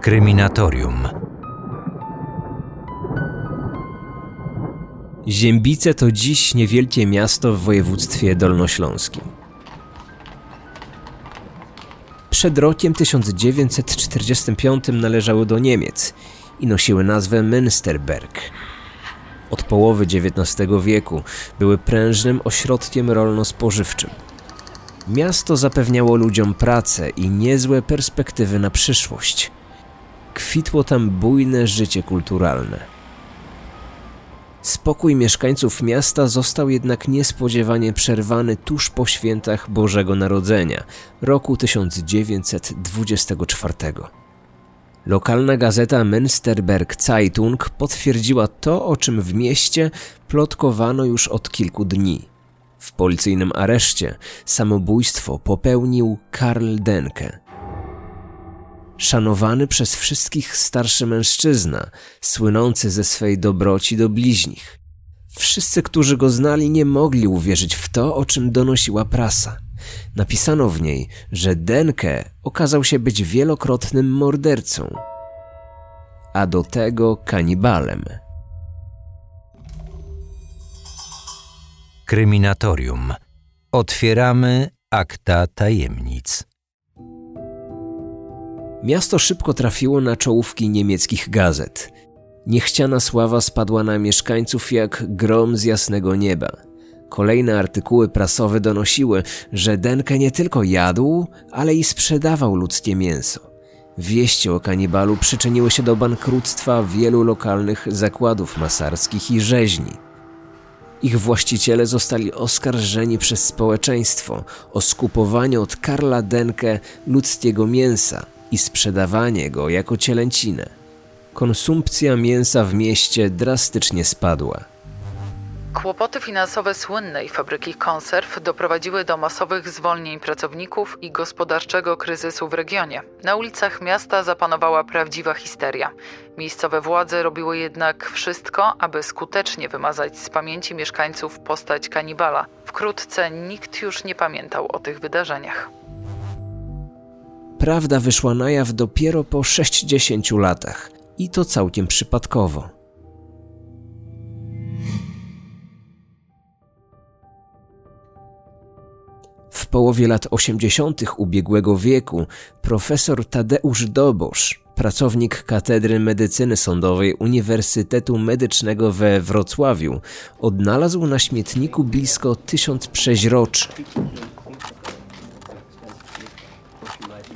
Kryminatorium. Ziębice to dziś niewielkie miasto w województwie dolnośląskim. Przed rokiem 1945 należały do Niemiec i nosiły nazwę Münsterberg. Od połowy XIX wieku były prężnym ośrodkiem rolno-spożywczym. Miasto zapewniało ludziom pracę i niezłe perspektywy na przyszłość. Kwitło tam bujne życie kulturalne. Spokój mieszkańców miasta został jednak niespodziewanie przerwany tuż po świętach Bożego Narodzenia roku 1924. Lokalna gazeta Münsterberg Zeitung potwierdziła to, o czym w mieście plotkowano już od kilku dni. W policyjnym areszcie samobójstwo popełnił Karl Denke. Szanowany przez wszystkich starszy mężczyzna, słynący ze swej dobroci do bliźnich. Wszyscy, którzy go znali, nie mogli uwierzyć w to, o czym donosiła prasa. Napisano w niej, że Denke okazał się być wielokrotnym mordercą, a do tego kanibalem. Kryminatorium. Otwieramy akta tajemnic. Miasto szybko trafiło na czołówki niemieckich gazet. Niechciana sława spadła na mieszkańców jak grom z jasnego nieba. Kolejne artykuły prasowe donosiły, że Denke nie tylko jadł, ale i sprzedawał ludzkie mięso. Wieści o kanibalu przyczyniły się do bankructwa wielu lokalnych zakładów masarskich i rzeźni. Ich właściciele zostali oskarżeni przez społeczeństwo o skupowanie od Karla Denke ludzkiego mięsa i sprzedawanie go jako cielęcinę. Konsumpcja mięsa w mieście drastycznie spadła. Kłopoty finansowe słynnej fabryki konserw doprowadziły do masowych zwolnień pracowników i gospodarczego kryzysu w regionie. Na ulicach miasta zapanowała prawdziwa histeria. Miejscowe władze robiły jednak wszystko, aby skutecznie wymazać z pamięci mieszkańców postać kanibala. Wkrótce nikt już nie pamiętał o tych wydarzeniach. Prawda wyszła na jaw dopiero po 60 latach i to całkiem przypadkowo. W połowie lat 80. ubiegłego wieku profesor Tadeusz Dobosz, pracownik Katedry Medycyny Sądowej Uniwersytetu Medycznego we Wrocławiu, odnalazł na śmietniku blisko tysiąc przeźroczy.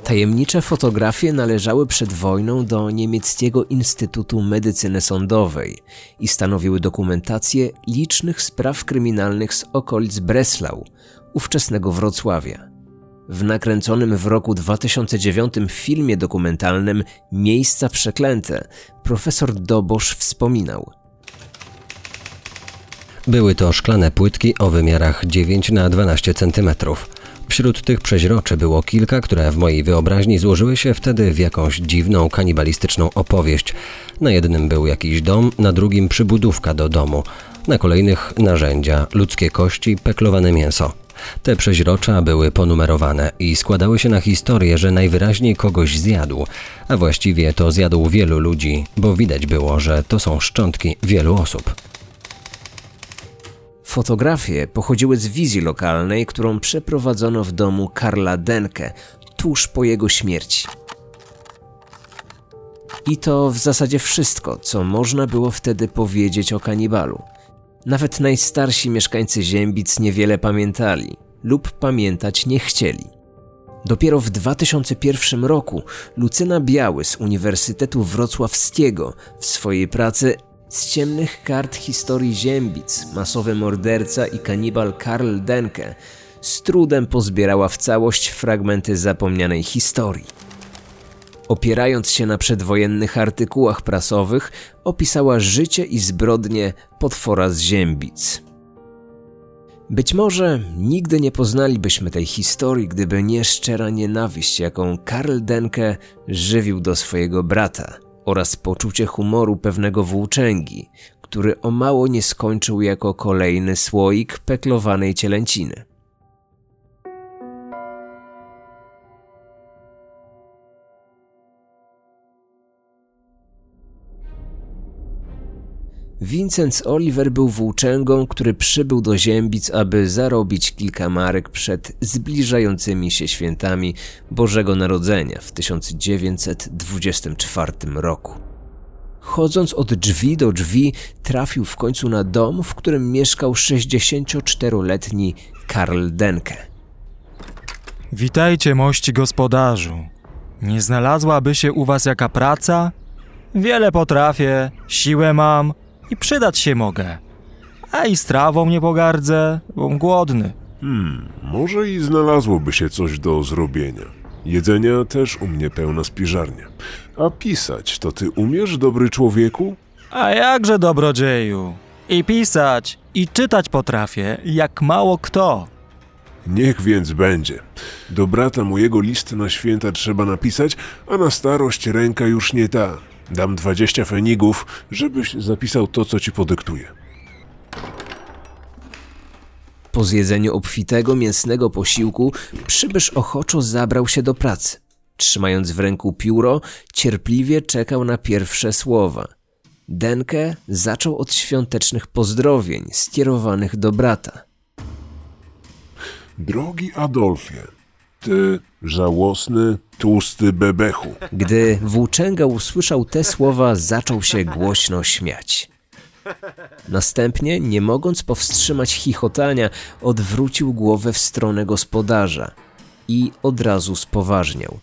Tajemnicze fotografie należały przed wojną do niemieckiego Instytutu Medycyny Sądowej i stanowiły dokumentację licznych spraw kryminalnych z okolic Breslau, ówczesnego Wrocławia. W nakręconym w roku 2009 filmie dokumentalnym Miejsca Przeklęte profesor Dobosz wspominał. Były to szklane płytki o wymiarach 9 na 12 centymetrów. Wśród tych przeźroczy było kilka, które w mojej wyobraźni złożyły się wtedy w jakąś dziwną, kanibalistyczną opowieść. Na jednym był jakiś dom, na drugim przybudówka do domu, na kolejnych narzędzia, ludzkie kości, peklowane mięso. Te przeźrocza były ponumerowane i składały się na historię, że najwyraźniej kogoś zjadł, a właściwie to zjadł wielu ludzi, bo widać było, że to są szczątki wielu osób. Fotografie pochodziły z wizji lokalnej, którą przeprowadzono w domu Karla Denke tuż po jego śmierci. I to w zasadzie wszystko, co można było wtedy powiedzieć o kanibalu. Nawet najstarsi mieszkańcy Ziębic niewiele pamiętali lub pamiętać nie chcieli. Dopiero w 2001 roku Lucyna Biały z Uniwersytetu Wrocławskiego w swojej pracy z ciemnych kart historii Ziębic, masowy morderca i kanibal Karl Denke z trudem pozbierała w całość fragmenty zapomnianej historii. Opierając się na przedwojennych artykułach prasowych, opisała życie i zbrodnie potwora z Ziębic. Być może nigdy nie poznalibyśmy tej historii, gdyby nie szczera nienawiść, jaką Karl Denke żywił do swojego brata – oraz poczucie humoru pewnego włóczęgi, który o mało nie skończył jako kolejny słoik peklowanej cielęciny. Vincent Oliver był włóczęgą, który przybył do Ziębic, aby zarobić kilka marek przed zbliżającymi się świętami Bożego Narodzenia w 1924 roku. Chodząc od drzwi do drzwi, trafił w końcu na dom, w którym mieszkał 64-letni Karl Denke. Witajcie, mości gospodarzu. Nie znalazłaby się u was jaka praca? Wiele potrafię, siłę mam i przydać się mogę. A i strawą nie pogardzę, bo głodny. Hmm, może i znalazłoby się coś do zrobienia. Jedzenia też u mnie pełna spiżarnia. A pisać to ty umiesz, dobry człowieku? A jakże dobrodzieju. I pisać, i czytać potrafię, jak mało kto. Niech więc będzie. Do brata mojego list na święta trzeba napisać, a na starość ręka już nie ta. Dam dwadzieścia fenigów, żebyś zapisał to, co ci podyktuję. Po zjedzeniu obfitego mięsnego posiłku przybysz ochoczo zabrał się do pracy. Trzymając w ręku pióro, cierpliwie czekał na pierwsze słowa. Denke zaczął od świątecznych pozdrowień skierowanych do brata. Drogi Adolfie, ty żałosny, tłusty bebechu. Gdy włóczęga usłyszał te słowa, zaczął się głośno śmiać. Następnie, nie mogąc powstrzymać chichotania, odwrócił głowę w stronę gospodarza i od razu spoważniał.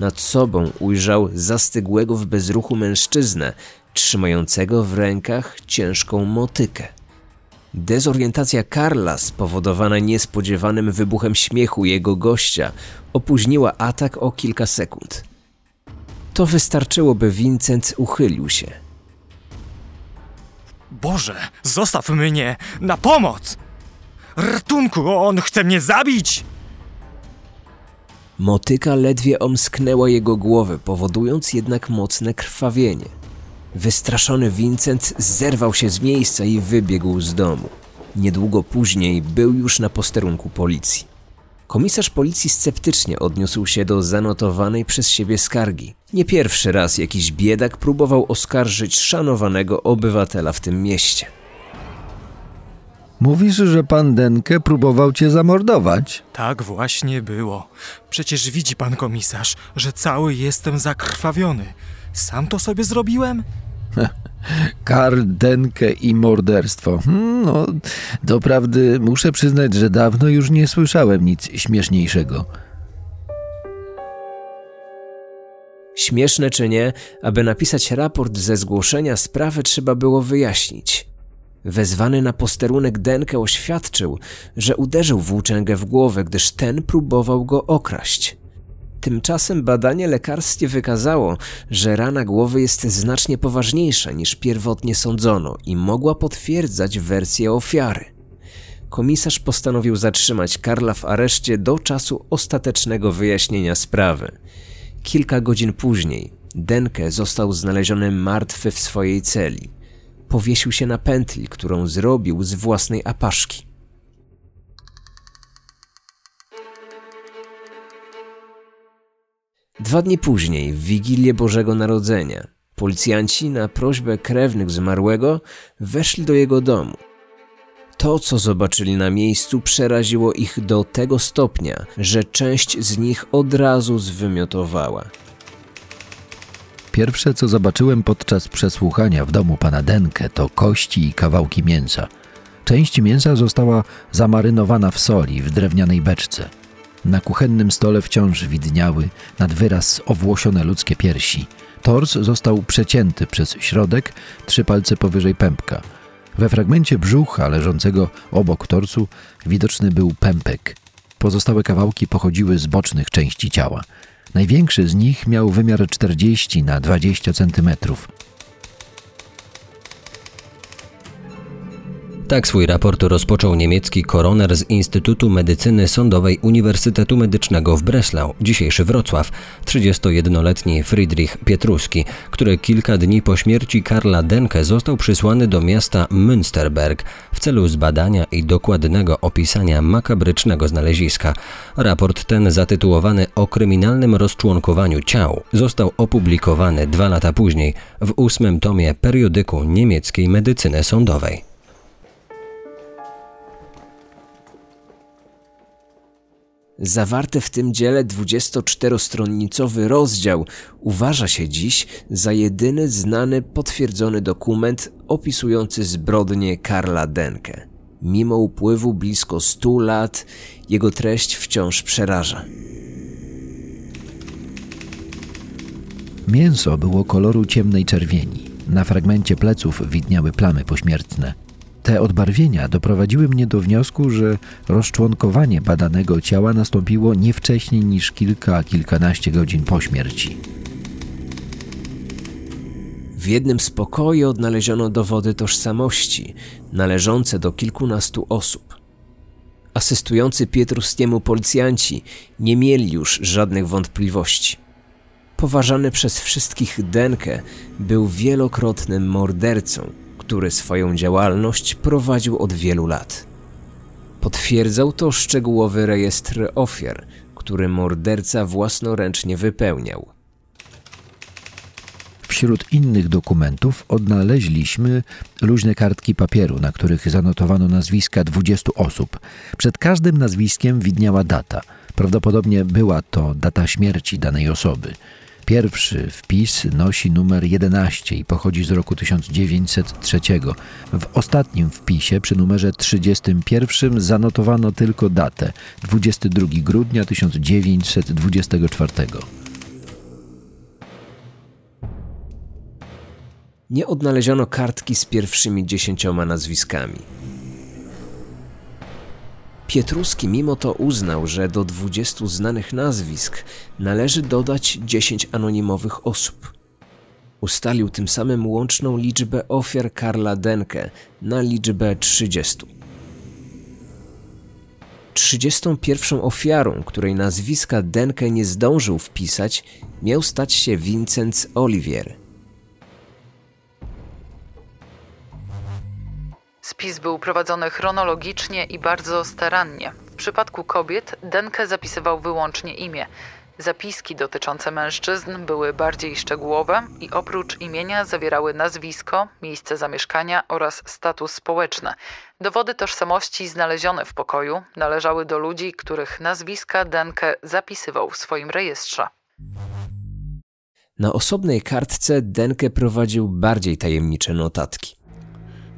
Nad sobą ujrzał zastygłego w bezruchu mężczyznę, trzymającego w rękach ciężką motykę. Dezorientacja Karla, spowodowana niespodziewanym wybuchem śmiechu jego gościa, opóźniła atak o kilka sekund. To wystarczyło, by Vincent uchylił się. Boże, zostaw mnie! Na pomoc! Ratunku, on chce mnie zabić! Motyka ledwie omsknęła jego głowę, powodując jednak mocne krwawienie. Wystraszony Vincent zerwał się z miejsca i wybiegł z domu. Niedługo później był już na posterunku policji. Komisarz policji sceptycznie odniósł się do zanotowanej przez siebie skargi. Nie pierwszy raz jakiś biedak próbował oskarżyć szanowanego obywatela w tym mieście. Mówisz, że pan Denke próbował cię zamordować? Tak właśnie było. Przecież widzi pan komisarz, że cały jestem zakrwawiony. Sam to sobie zrobiłem? Karl Denke i morderstwo. Hmm, no, doprawdy muszę przyznać, że dawno już nie słyszałem nic śmieszniejszego. Śmieszne czy nie, aby napisać raport ze zgłoszenia sprawy trzeba było wyjaśnić. Wezwany na posterunek Denke oświadczył, że uderzył włóczęgę w głowę, gdyż ten próbował go okraść. Tymczasem badanie lekarskie wykazało, że rana głowy jest znacznie poważniejsza niż pierwotnie sądzono i mogła potwierdzać wersję ofiary. Komisarz postanowił zatrzymać Karla w areszcie do czasu ostatecznego wyjaśnienia sprawy. Kilka godzin później Denke został znaleziony martwy w swojej celi. Powiesił się na pętli, którą zrobił z własnej apaszki. Dwa dni później, w Wigilię Bożego Narodzenia, policjanci na prośbę krewnych zmarłego weszli do jego domu. To, co zobaczyli na miejscu, przeraziło ich do tego stopnia, że część z nich od razu zwymiotowała. Pierwsze, co zobaczyłem podczas przesłuchania w domu pana Denke, to kości i kawałki mięsa. Część mięsa została zamarynowana w soli w drewnianej beczce. Na kuchennym stole wciąż widniały nad wyraz owłosione ludzkie piersi. Tors został przecięty przez środek, trzy palce powyżej pępka. We fragmencie brzucha leżącego obok torsu widoczny był pępek. Pozostałe kawałki pochodziły z bocznych części ciała. Największy z nich miał wymiar 40 na 20 centymetrów. Tak swój raport rozpoczął niemiecki koroner z Instytutu Medycyny Sądowej Uniwersytetu Medycznego w Breslau, dzisiejszy Wrocław, 31-letni Friedrich Pietruski, który kilka dni po śmierci Karla Denke został przysłany do miasta Münsterberg w celu zbadania i dokładnego opisania makabrycznego znaleziska. Raport ten, zatytułowany o kryminalnym rozczłonkowaniu ciał, został opublikowany dwa lata później w ósmym tomie periodyku niemieckiej medycyny sądowej. Zawarty w tym dziele 24-stronnicowy rozdział uważa się dziś za jedyny znany potwierdzony dokument opisujący zbrodnię Karla Denke. Mimo upływu blisko 100 lat, jego treść wciąż przeraża. Mięso było koloru ciemnej czerwieni. Na fragmencie pleców widniały plamy pośmiertne. Te odbarwienia doprowadziły mnie do wniosku, że rozczłonkowanie badanego ciała nastąpiło nie wcześniej niż kilka, kilkanaście godzin po śmierci. W jednym z pokoi odnaleziono dowody tożsamości należące do kilkunastu osób. Asystujący Pietruskiemu policjanci nie mieli już żadnych wątpliwości. Poważany przez wszystkich Denke był wielokrotnym mordercą, który swoją działalność prowadził od wielu lat. Potwierdzał to szczegółowy rejestr ofiar, który morderca własnoręcznie wypełniał. Wśród innych dokumentów odnaleźliśmy luźne kartki papieru, na których zanotowano nazwiska 20 osób. Przed każdym nazwiskiem widniała data. Prawdopodobnie była to data śmierci danej osoby. Pierwszy wpis nosi numer 11 i pochodzi z roku 1903. W ostatnim wpisie przy numerze 31 zanotowano tylko datę 22 grudnia 1924. Nie odnaleziono kartki z pierwszymi dziesięcioma nazwiskami. Pietruski mimo to uznał, że do 20 znanych nazwisk należy dodać 10 anonimowych osób. Ustalił tym samym łączną liczbę ofiar Karla Denke na liczbę 30. 31 ofiarą, której nazwiska Denke nie zdążył wpisać, miał stać się Vincent Olivier – był prowadzony chronologicznie i bardzo starannie. W przypadku kobiet Denke zapisywał wyłącznie imię. Zapiski dotyczące mężczyzn były bardziej szczegółowe i oprócz imienia zawierały nazwisko, miejsce zamieszkania oraz status społeczny. Dowody tożsamości znalezione w pokoju należały do ludzi, których nazwiska Denke zapisywał w swoim rejestrze. Na osobnej kartce Denke prowadził bardziej tajemnicze notatki.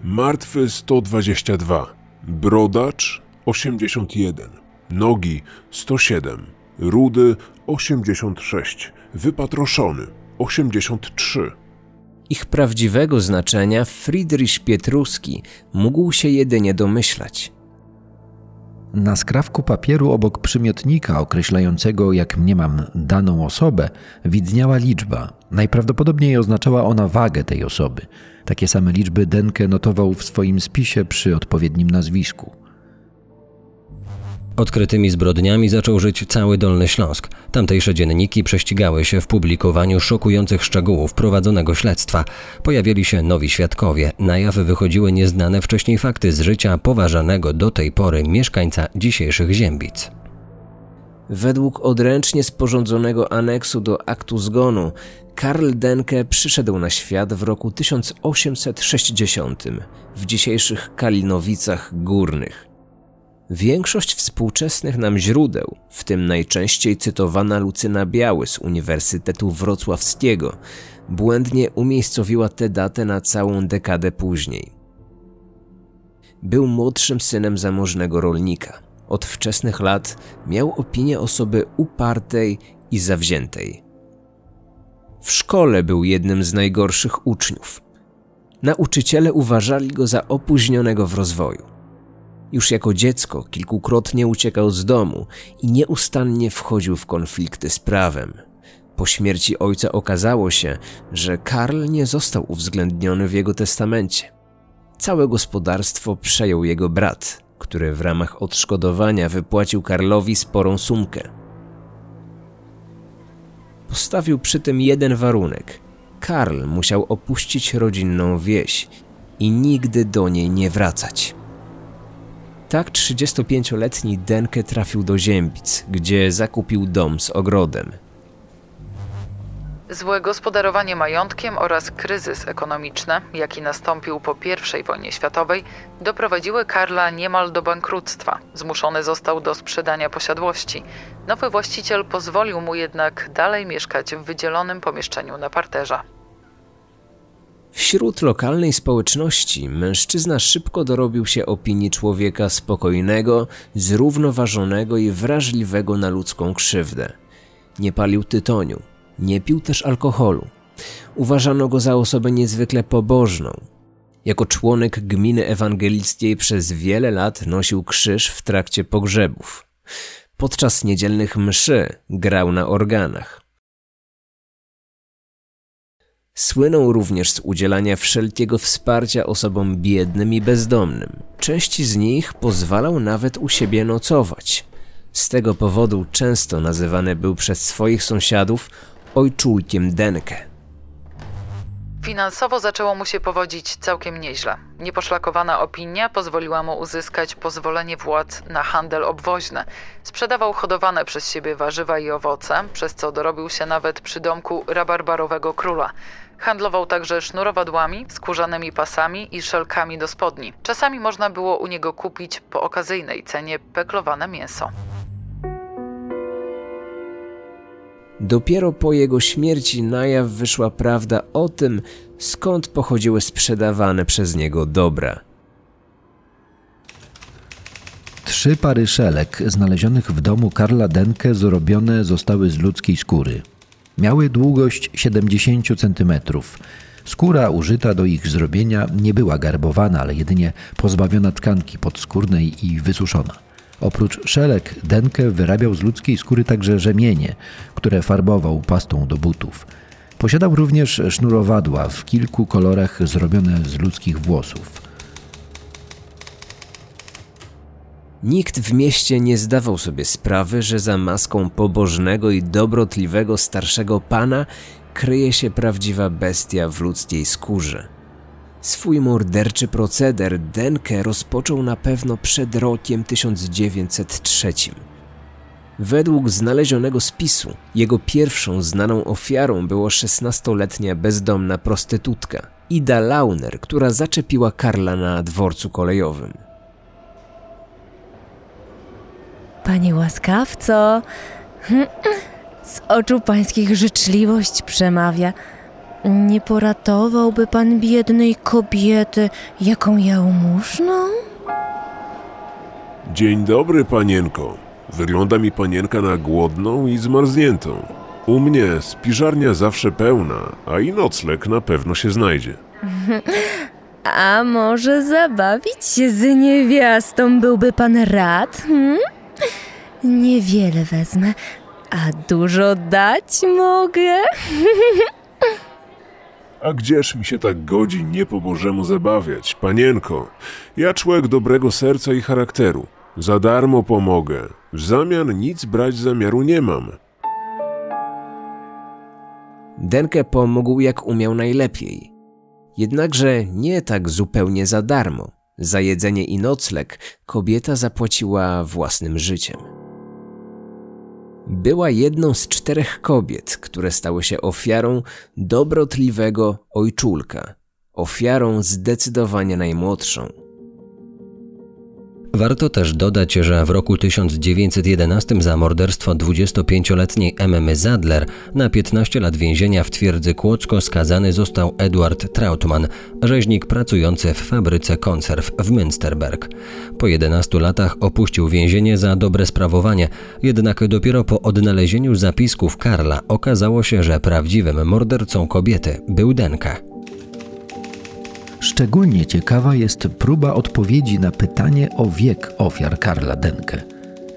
Martwy 122, brodacz 81, nogi 107, rudy 86, wypatroszony 83. Ich prawdziwego znaczenia Friedrich Pietruski mógł się jedynie domyślać. Na skrawku papieru obok przymiotnika określającego, jak mniemam, daną osobę, widniała liczba. Najprawdopodobniej oznaczała ona wagę tej osoby. Takie same liczby Denke notował w swoim spisie przy odpowiednim nazwisku. Odkrytymi zbrodniami zaczął żyć cały Dolny Śląsk. Tamtejsze dzienniki prześcigały się w publikowaniu szokujących szczegółów prowadzonego śledztwa. Pojawili się nowi świadkowie, na jaw wychodziły nieznane wcześniej fakty z życia poważanego do tej pory mieszkańca dzisiejszych Ziębic. Według odręcznie sporządzonego aneksu do aktu zgonu, Karl Denke przyszedł na świat w roku 1860 w dzisiejszych Kalinowicach Górnych. Większość współczesnych nam źródeł, w tym najczęściej cytowana Lucyna Biały z Uniwersytetu Wrocławskiego, błędnie umiejscowiła tę datę na całą dekadę później. Był młodszym synem zamożnego rolnika. Od wczesnych lat miał opinię osoby upartej i zawziętej. W szkole był jednym z najgorszych uczniów. Nauczyciele uważali go za opóźnionego w rozwoju. Już jako dziecko kilkukrotnie uciekał z domu i nieustannie wchodził w konflikty z prawem. Po śmierci ojca okazało się, że Karl nie został uwzględniony w jego testamencie. Całe gospodarstwo przejął jego brat, który w ramach odszkodowania wypłacił Karlowi sporą sumkę. Postawił przy tym jeden warunek. Karl musiał opuścić rodzinną wieś i nigdy do niej nie wracać. Tak 35-letni Denke trafił do Ziębic, gdzie zakupił dom z ogrodem. Złe gospodarowanie majątkiem oraz kryzys ekonomiczny, jaki nastąpił po I wojnie światowej, doprowadziły Karla niemal do bankructwa. Zmuszony został do sprzedania posiadłości. Nowy właściciel pozwolił mu jednak dalej mieszkać w wydzielonym pomieszczeniu na parterze. Wśród lokalnej społeczności mężczyzna szybko dorobił się opinii człowieka spokojnego, zrównoważonego i wrażliwego na ludzką krzywdę. Nie palił tytoniu, nie pił też alkoholu. Uważano go za osobę niezwykle pobożną. Jako członek gminy ewangelickiej przez wiele lat nosił krzyż w trakcie pogrzebów. Podczas niedzielnych mszy grał na organach. Słynął również z udzielania wszelkiego wsparcia osobom biednym i bezdomnym. Części z nich pozwalał nawet u siebie nocować. Z tego powodu często nazywany był przez swoich sąsiadów ojczulkiem Denke. Finansowo zaczęło mu się powodzić całkiem nieźle. Nieposzlakowana opinia pozwoliła mu uzyskać pozwolenie władz na handel obwoźny. Sprzedawał hodowane przez siebie warzywa i owoce, przez co dorobił się nawet przy domku rabarbarowego króla. Handlował także sznurowadłami, skórzanymi pasami i szelkami do spodni. Czasami można było u niego kupić po okazyjnej cenie peklowane mięso. Dopiero po jego śmierci na jaw wyszła prawda o tym, skąd pochodziły sprzedawane przez niego dobra. Trzy pary szelek znalezionych w domu Karla Denke zrobione zostały z ludzkiej skóry. Miały długość 70 cm. Skóra użyta do ich zrobienia nie była garbowana, ale jedynie pozbawiona tkanki podskórnej i wysuszona. Oprócz szelek, Denke wyrabiał z ludzkiej skóry także rzemienie, które farbował pastą do butów. Posiadał również sznurowadła w kilku kolorach zrobione z ludzkich włosów. Nikt w mieście nie zdawał sobie sprawy, że za maską pobożnego i dobrotliwego starszego pana kryje się prawdziwa bestia w ludzkiej skórze. Swój morderczy proceder Denke rozpoczął na pewno przed rokiem 1903. Według znalezionego spisu, jego pierwszą znaną ofiarą było 16-letnia bezdomna prostytutka Ida Launer, która zaczepiła Karla na dworcu kolejowym. Panie łaskawco, z oczu pańskich życzliwość przemawia. Nie poratowałby pan biednej kobiety, jaką jałmużną? Dzień dobry, panienko. Wygląda mi panienka na głodną i zmarzniętą. U mnie spiżarnia zawsze pełna, a i nocleg na pewno się znajdzie. A może zabawić się z niewiastą byłby pan rad? Hmm? Niewiele wezmę, a dużo dać mogę. A gdzież mi się tak godzi nie po Bożemu zabawiać, panienko? Ja człowiek dobrego serca i charakteru. Za darmo pomogę. W zamian nic brać zamiaru nie mam. Denke pomógł jak umiał najlepiej. Jednakże nie tak zupełnie za darmo. Za jedzenie i nocleg kobieta zapłaciła własnym życiem. Była jedną z czterech kobiet, które stały się ofiarą dobrotliwego ojczulka, ofiarą zdecydowanie najmłodszą. Warto też dodać, że w roku 1911 za morderstwo 25-letniej Emmy Zadler na 15 lat więzienia w twierdzy Kłodzko skazany został Edward Trautmann, rzeźnik pracujący w fabryce konserw w Münsterberg. Po 11 latach opuścił więzienie za dobre sprawowanie, jednak dopiero po odnalezieniu zapisków Karla okazało się, że prawdziwym mordercą kobiety był Denka. Szczególnie ciekawa jest próba odpowiedzi na pytanie o wiek ofiar Karla Denke.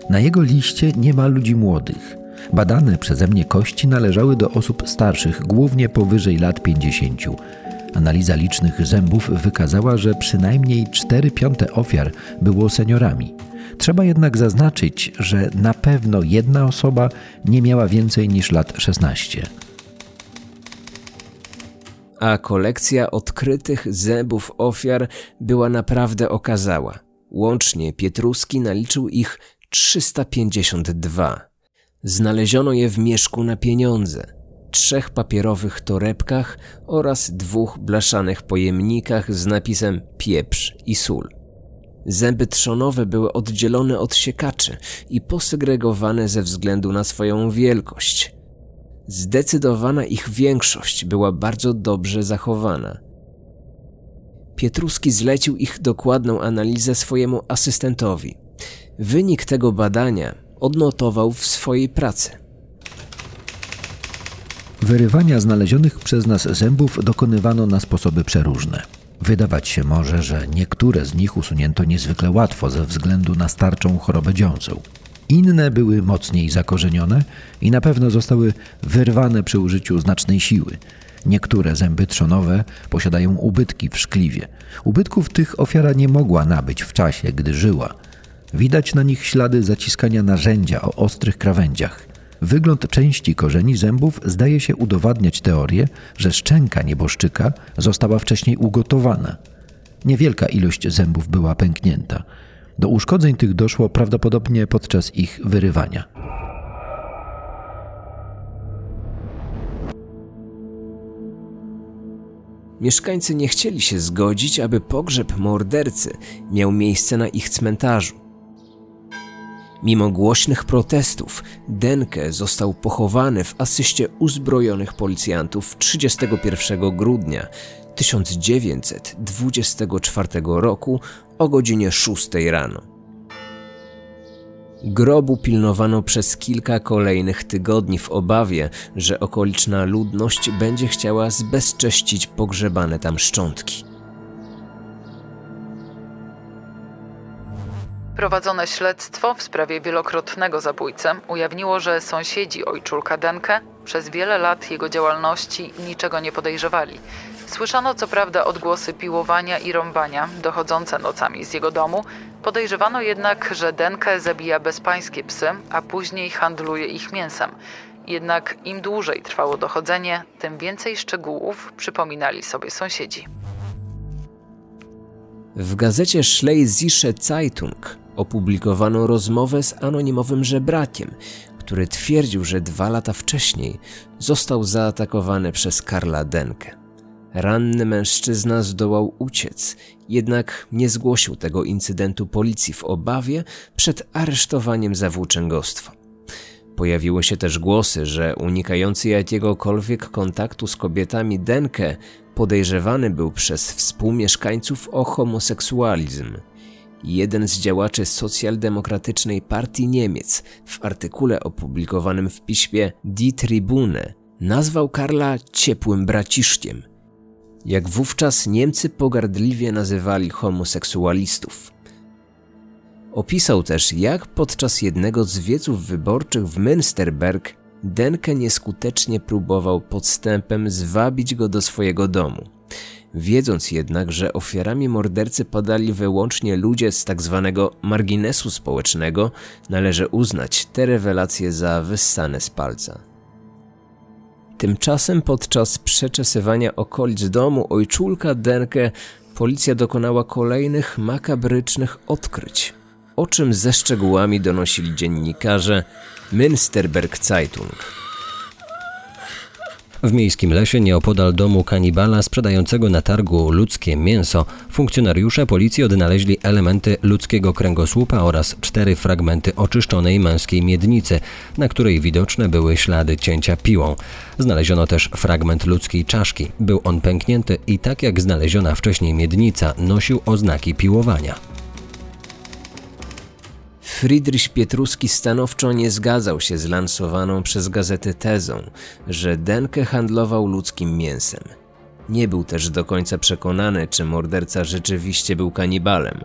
Na jego liście nie ma ludzi młodych. Badane przeze mnie kości należały do osób starszych, głównie powyżej lat 50. Analiza licznych zębów wykazała, że przynajmniej 4 piąte ofiar było seniorami. Trzeba jednak zaznaczyć, że na pewno jedna osoba nie miała więcej niż lat 16. A kolekcja odkrytych zębów ofiar była naprawdę okazała. Łącznie Pietruski naliczył ich 352. Znaleziono je w mieszku na pieniądze, trzech papierowych torebkach oraz dwóch blaszanych pojemnikach z napisem pieprz i sól. Zęby trzonowe były oddzielone od siekaczy i posegregowane ze względu na swoją wielkość. Zdecydowana ich większość była bardzo dobrze zachowana. Pietruski zlecił ich dokładną analizę swojemu asystentowi. Wynik tego badania odnotował w swojej pracy. Wyrywania znalezionych przez nas zębów dokonywano na sposoby przeróżne. Wydawać się może, że niektóre z nich usunięto niezwykle łatwo ze względu na starczą chorobę dziąseł. Inne były mocniej zakorzenione i na pewno zostały wyrwane przy użyciu znacznej siły. Niektóre zęby trzonowe posiadają ubytki w szkliwie. Ubytków tych ofiara nie mogła nabyć w czasie, gdy żyła. Widać na nich ślady zaciskania narzędzia o ostrych krawędziach. Wygląd części korzeni zębów zdaje się udowadniać teorię, że szczęka nieboszczyka została wcześniej ugotowana. Niewielka ilość zębów była pęknięta. Do uszkodzeń tych doszło prawdopodobnie podczas ich wyrywania. Mieszkańcy nie chcieli się zgodzić, aby pogrzeb mordercy miał miejsce na ich cmentarzu. Mimo głośnych protestów, Denke został pochowany w asyście uzbrojonych policjantów 31 grudnia 1924 roku o godzinie 6 rano. Grobu pilnowano przez kilka kolejnych tygodni w obawie, że okoliczna ludność będzie chciała zbezcześcić pogrzebane tam szczątki. Prowadzone śledztwo w sprawie wielokrotnego zabójcy ujawniło, że sąsiedzi ojczulka Denke przez wiele lat jego działalności niczego nie podejrzewali. Słyszano co prawda odgłosy piłowania i rąbania dochodzące nocami z jego domu, podejrzewano jednak, że Denke zabija bezpańskie psy, a później handluje ich mięsem. Jednak im dłużej trwało dochodzenie, tym więcej szczegółów przypominali sobie sąsiedzi. W gazecie Schlesische Zeitung opublikowano rozmowę z anonimowym żebrakiem, który twierdził, że dwa lata wcześniej został zaatakowany przez Karla Denke. Ranny mężczyzna zdołał uciec, jednak nie zgłosił tego incydentu policji w obawie przed aresztowaniem za włóczęgostwo. Pojawiły się też głosy, że unikający jakiegokolwiek kontaktu z kobietami Denke podejrzewany był przez współmieszkańców o homoseksualizm. Jeden z działaczy socjaldemokratycznej partii Niemiec w artykule opublikowanym w piśmie Die Tribune nazwał Karla ciepłym braciszkiem. Jak wówczas Niemcy pogardliwie nazywali homoseksualistów. Opisał też, jak podczas jednego z wieców wyborczych w Münsterberg Denke nieskutecznie próbował podstępem zwabić go do swojego domu. Wiedząc jednak, że ofiarami mordercy padali wyłącznie ludzie z tak zwanego marginesu społecznego, należy uznać te rewelacje za wyssane z palca. Tymczasem podczas przeczesywania okolic domu ojczulka Denke policja dokonała kolejnych makabrycznych odkryć, o czym ze szczegółami donosili dziennikarze Münsterberg Zeitung. W miejskim lesie nieopodal domu kanibala sprzedającego na targu ludzkie mięso funkcjonariusze policji odnaleźli elementy ludzkiego kręgosłupa oraz cztery fragmenty oczyszczonej męskiej miednicy, na której widoczne były ślady cięcia piłą. Znaleziono też fragment ludzkiej czaszki. Był on pęknięty i tak jak znaleziona wcześniej miednica nosił oznaki piłowania. Friedrich Pietruski stanowczo nie zgadzał się z lansowaną przez gazety tezą, że Denke handlował ludzkim mięsem. Nie był też do końca przekonany, czy morderca rzeczywiście był kanibalem.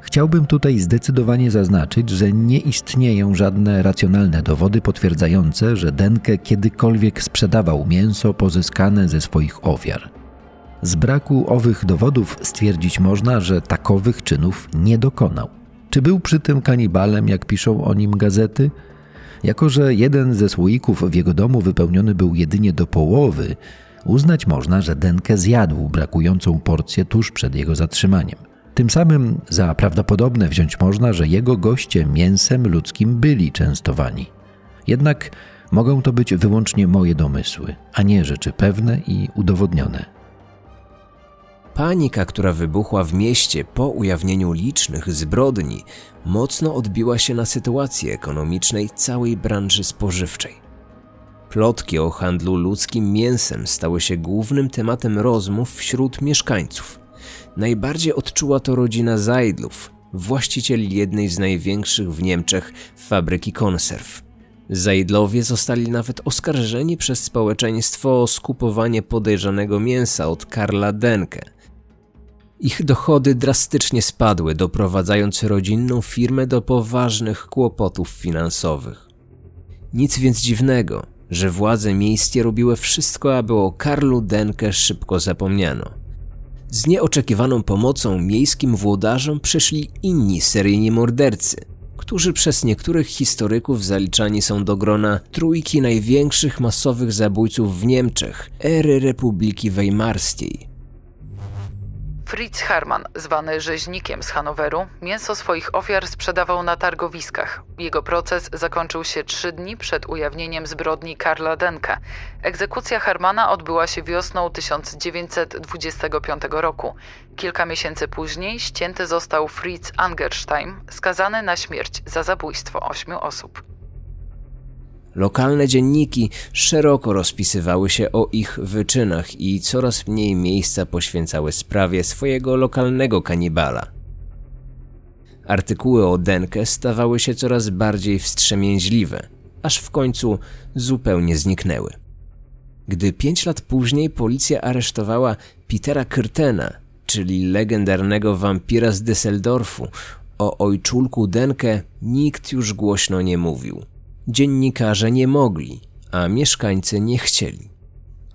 Chciałbym tutaj zdecydowanie zaznaczyć, że nie istnieją żadne racjonalne dowody potwierdzające, że Denke kiedykolwiek sprzedawał mięso pozyskane ze swoich ofiar. Z braku owych dowodów stwierdzić można, że takowych czynów nie dokonał. Czy był przy tym kanibalem, jak piszą o nim gazety? Jako, że jeden ze słoików w jego domu wypełniony był jedynie do połowy, uznać można, że Denke zjadł brakującą porcję tuż przed jego zatrzymaniem. Tym samym za prawdopodobne wziąć można, że jego goście mięsem ludzkim byli częstowani. Jednak mogą to być wyłącznie moje domysły, a nie rzeczy pewne i udowodnione. Panika, która wybuchła w mieście po ujawnieniu licznych zbrodni, mocno odbiła się na sytuacji ekonomicznej całej branży spożywczej. Plotki o handlu ludzkim mięsem stały się głównym tematem rozmów wśród mieszkańców. Najbardziej odczuła to rodzina Zajdlów, właściciel jednej z największych w Niemczech fabryki konserw. Zajdlowie zostali nawet oskarżeni przez społeczeństwo o skupowanie podejrzanego mięsa od Karla Denke. Ich dochody drastycznie spadły, doprowadzając rodzinną firmę do poważnych kłopotów finansowych. Nic więc dziwnego, że władze miejskie robiły wszystko, aby o Karlu Denke szybko zapomniano. Z nieoczekiwaną pomocą miejskim włodarzom przyszli inni seryjni mordercy, którzy przez niektórych historyków zaliczani są do grona trójki największych masowych zabójców w Niemczech ery Republiki Weimarskiej – Fritz Hermann, zwany rzeźnikiem z Hanoweru, mięso swoich ofiar sprzedawał na targowiskach. Jego proces zakończył się trzy dni przed ujawnieniem zbrodni Karla Denke. Egzekucja Hermana odbyła się wiosną 1925 roku. Kilka miesięcy później ścięty został Fritz Angerstein, skazany na śmierć za zabójstwo ośmiu osób. Lokalne dzienniki szeroko rozpisywały się o ich wyczynach i coraz mniej miejsca poświęcały sprawie swojego lokalnego kanibala. Artykuły o Denke stawały się coraz bardziej wstrzemięźliwe, aż w końcu zupełnie zniknęły. Gdy pięć lat później policja aresztowała Petera Kyrtena, czyli legendarnego wampira z Düsseldorfu, o ojczulku Denke nikt już głośno nie mówił. Dziennikarze nie mogli, a mieszkańcy nie chcieli.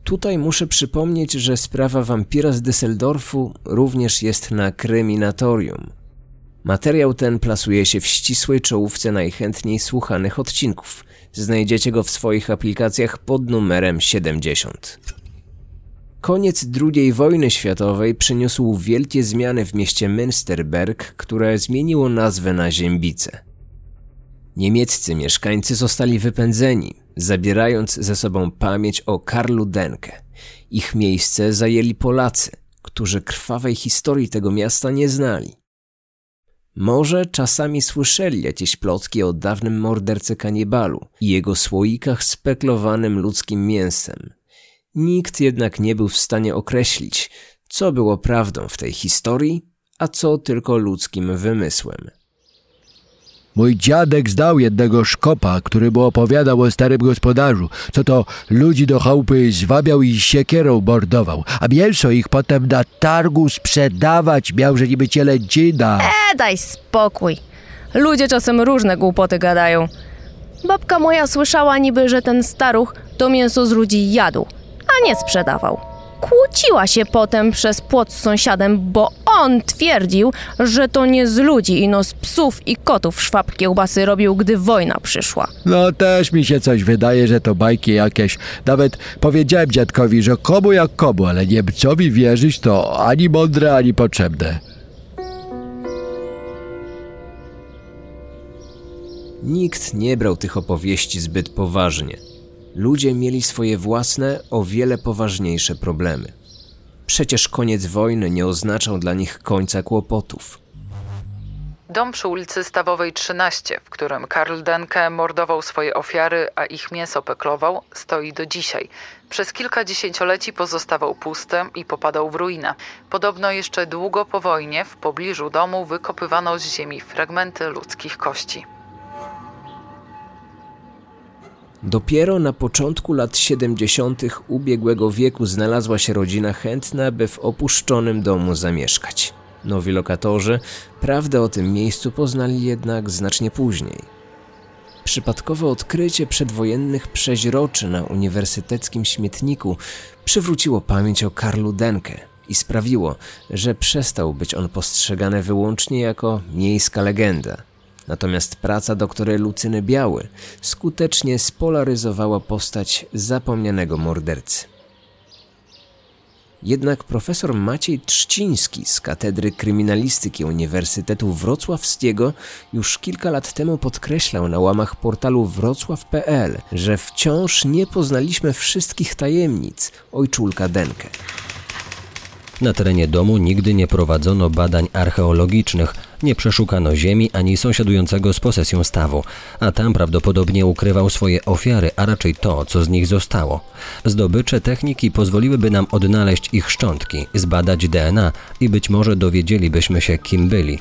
Tutaj muszę przypomnieć, że sprawa wampira z Düsseldorfu również jest na kryminatorium. Materiał ten plasuje się w ścisłej czołówce najchętniej słuchanych odcinków. Znajdziecie go w swoich aplikacjach pod numerem 70. Koniec II wojny światowej przyniósł wielkie zmiany w mieście Münsterberg, które zmieniło nazwę na Ziębice. Niemieccy mieszkańcy zostali wypędzeni, zabierając ze sobą pamięć o Karlu Denke. Ich miejsce zajęli Polacy, którzy krwawej historii tego miasta nie znali. Może czasami słyszeli jakieś plotki o dawnym mordercy kanibalu i jego słoikach speklowanym ludzkim mięsem. Nikt jednak nie był w stanie określić, co było prawdą w tej historii, a co tylko ludzkim wymysłem. Mój dziadek zdał jednego szkopa, który mu opowiadał o starym gospodarzu, co to ludzi do chałupy zwabiał i siekierą mordował, a mięso ich potem na targu sprzedawać miał, że niby cielęcina. E, daj spokój. Ludzie czasem różne głupoty gadają. Babka moja słyszała niby, że ten staruch to mięso z ludzi jadł, a nie sprzedawał. Kłóciła się potem przez płot z sąsiadem, bo on twierdził, że to nie z ludzi, ino z psów i kotów szwab kiełbasy robił, gdy wojna przyszła. No też mi się coś wydaje, że to bajki jakieś. Nawet powiedziałem dziadkowi, że komu jak komu, ale Niemcowi wierzyć to ani mądre, ani potrzebne. Nikt nie brał tych opowieści zbyt poważnie. Ludzie mieli swoje własne, o wiele poważniejsze problemy. Przecież koniec wojny nie oznaczał dla nich końca kłopotów. Dom przy ulicy Stawowej 13, w którym Karl Denke mordował swoje ofiary, a ich mięso peklował, stoi do dzisiaj. Przez kilka dziesięcioleci pozostawał pusty i popadał w ruinę. Podobno jeszcze długo po wojnie w pobliżu domu wykopywano z ziemi fragmenty ludzkich kości. Dopiero na początku lat 70. ubiegłego wieku znalazła się rodzina chętna, by w opuszczonym domu zamieszkać. Nowi lokatorzy prawdę o tym miejscu poznali jednak znacznie później. Przypadkowe odkrycie przedwojennych przeźroczy na uniwersyteckim śmietniku przywróciło pamięć o Karlu Denke i sprawiło, że przestał być on postrzegany wyłącznie jako miejska legenda. Natomiast praca doktora Lucyny Biały skutecznie spolaryzowała postać zapomnianego mordercy. Jednak profesor Maciej Trzciński z Katedry Kryminalistyki Uniwersytetu Wrocławskiego już kilka lat temu podkreślał na łamach portalu wrocław.pl, że wciąż nie poznaliśmy wszystkich tajemnic ojczulka Denkę. Na terenie domu nigdy nie prowadzono badań archeologicznych, nie przeszukano ziemi ani sąsiadującego z posesją stawu, a tam prawdopodobnie ukrywał swoje ofiary, a raczej to, co z nich zostało. Zdobycze techniki pozwoliłyby nam odnaleźć ich szczątki, zbadać DNA i być może dowiedzielibyśmy się, kim byli.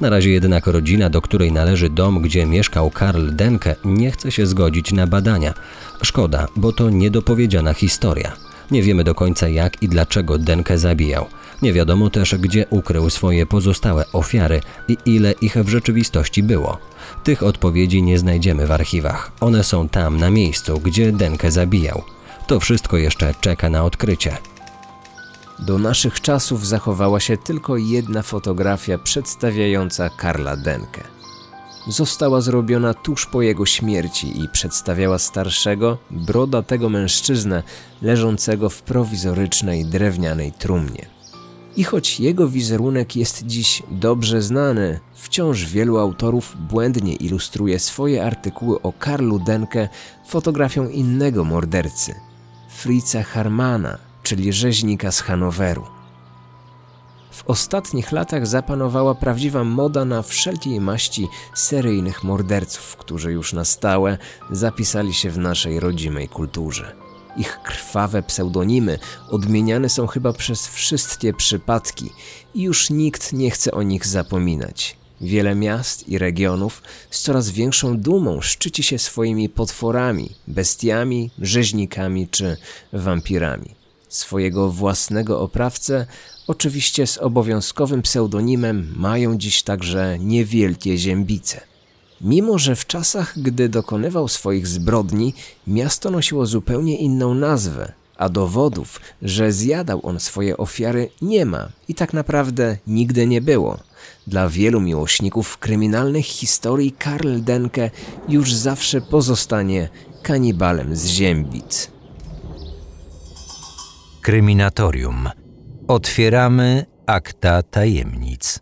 Na razie jednak rodzina, do której należy dom, gdzie mieszkał Karl Denke, nie chce się zgodzić na badania. Szkoda, bo to niedopowiedziana historia. Nie wiemy do końca jak i dlaczego Denke zabijał. Nie wiadomo też, gdzie ukrył swoje pozostałe ofiary i ile ich w rzeczywistości było. Tych odpowiedzi nie znajdziemy w archiwach. One są tam, na miejscu, gdzie Denke zabijał. To wszystko jeszcze czeka na odkrycie. Do naszych czasów zachowała się tylko jedna fotografia przedstawiająca Karla Denkę. Została zrobiona tuż po jego śmierci i przedstawiała starszego, brodatego mężczyznę leżącego w prowizorycznej drewnianej trumnie. I choć jego wizerunek jest dziś dobrze znany, wciąż wielu autorów błędnie ilustruje swoje artykuły o Karlu Denke fotografią innego mordercy, Fritza Harmana, czyli rzeźnika z Hanoweru. W ostatnich latach zapanowała prawdziwa moda na wszelkiej maści seryjnych morderców, którzy już na stałe zapisali się w naszej rodzimej kulturze. Ich krwawe pseudonimy odmieniane są chyba przez wszystkie przypadki i już nikt nie chce o nich zapominać. Wiele miast i regionów z coraz większą dumą szczyci się swoimi potworami, bestiami, rzeźnikami czy wampirami. Swojego własnego oprawcę, oczywiście z obowiązkowym pseudonimem, mają dziś także niewielkie ziębice. Mimo, że w czasach, gdy dokonywał swoich zbrodni, miasto nosiło zupełnie inną nazwę, a dowodów, że zjadał on swoje ofiary, nie ma i tak naprawdę nigdy nie było. Dla wielu miłośników kryminalnych historii Karl Denke już zawsze pozostanie kanibalem z Ziębic. Kryminatorium. Otwieramy akta tajemnic.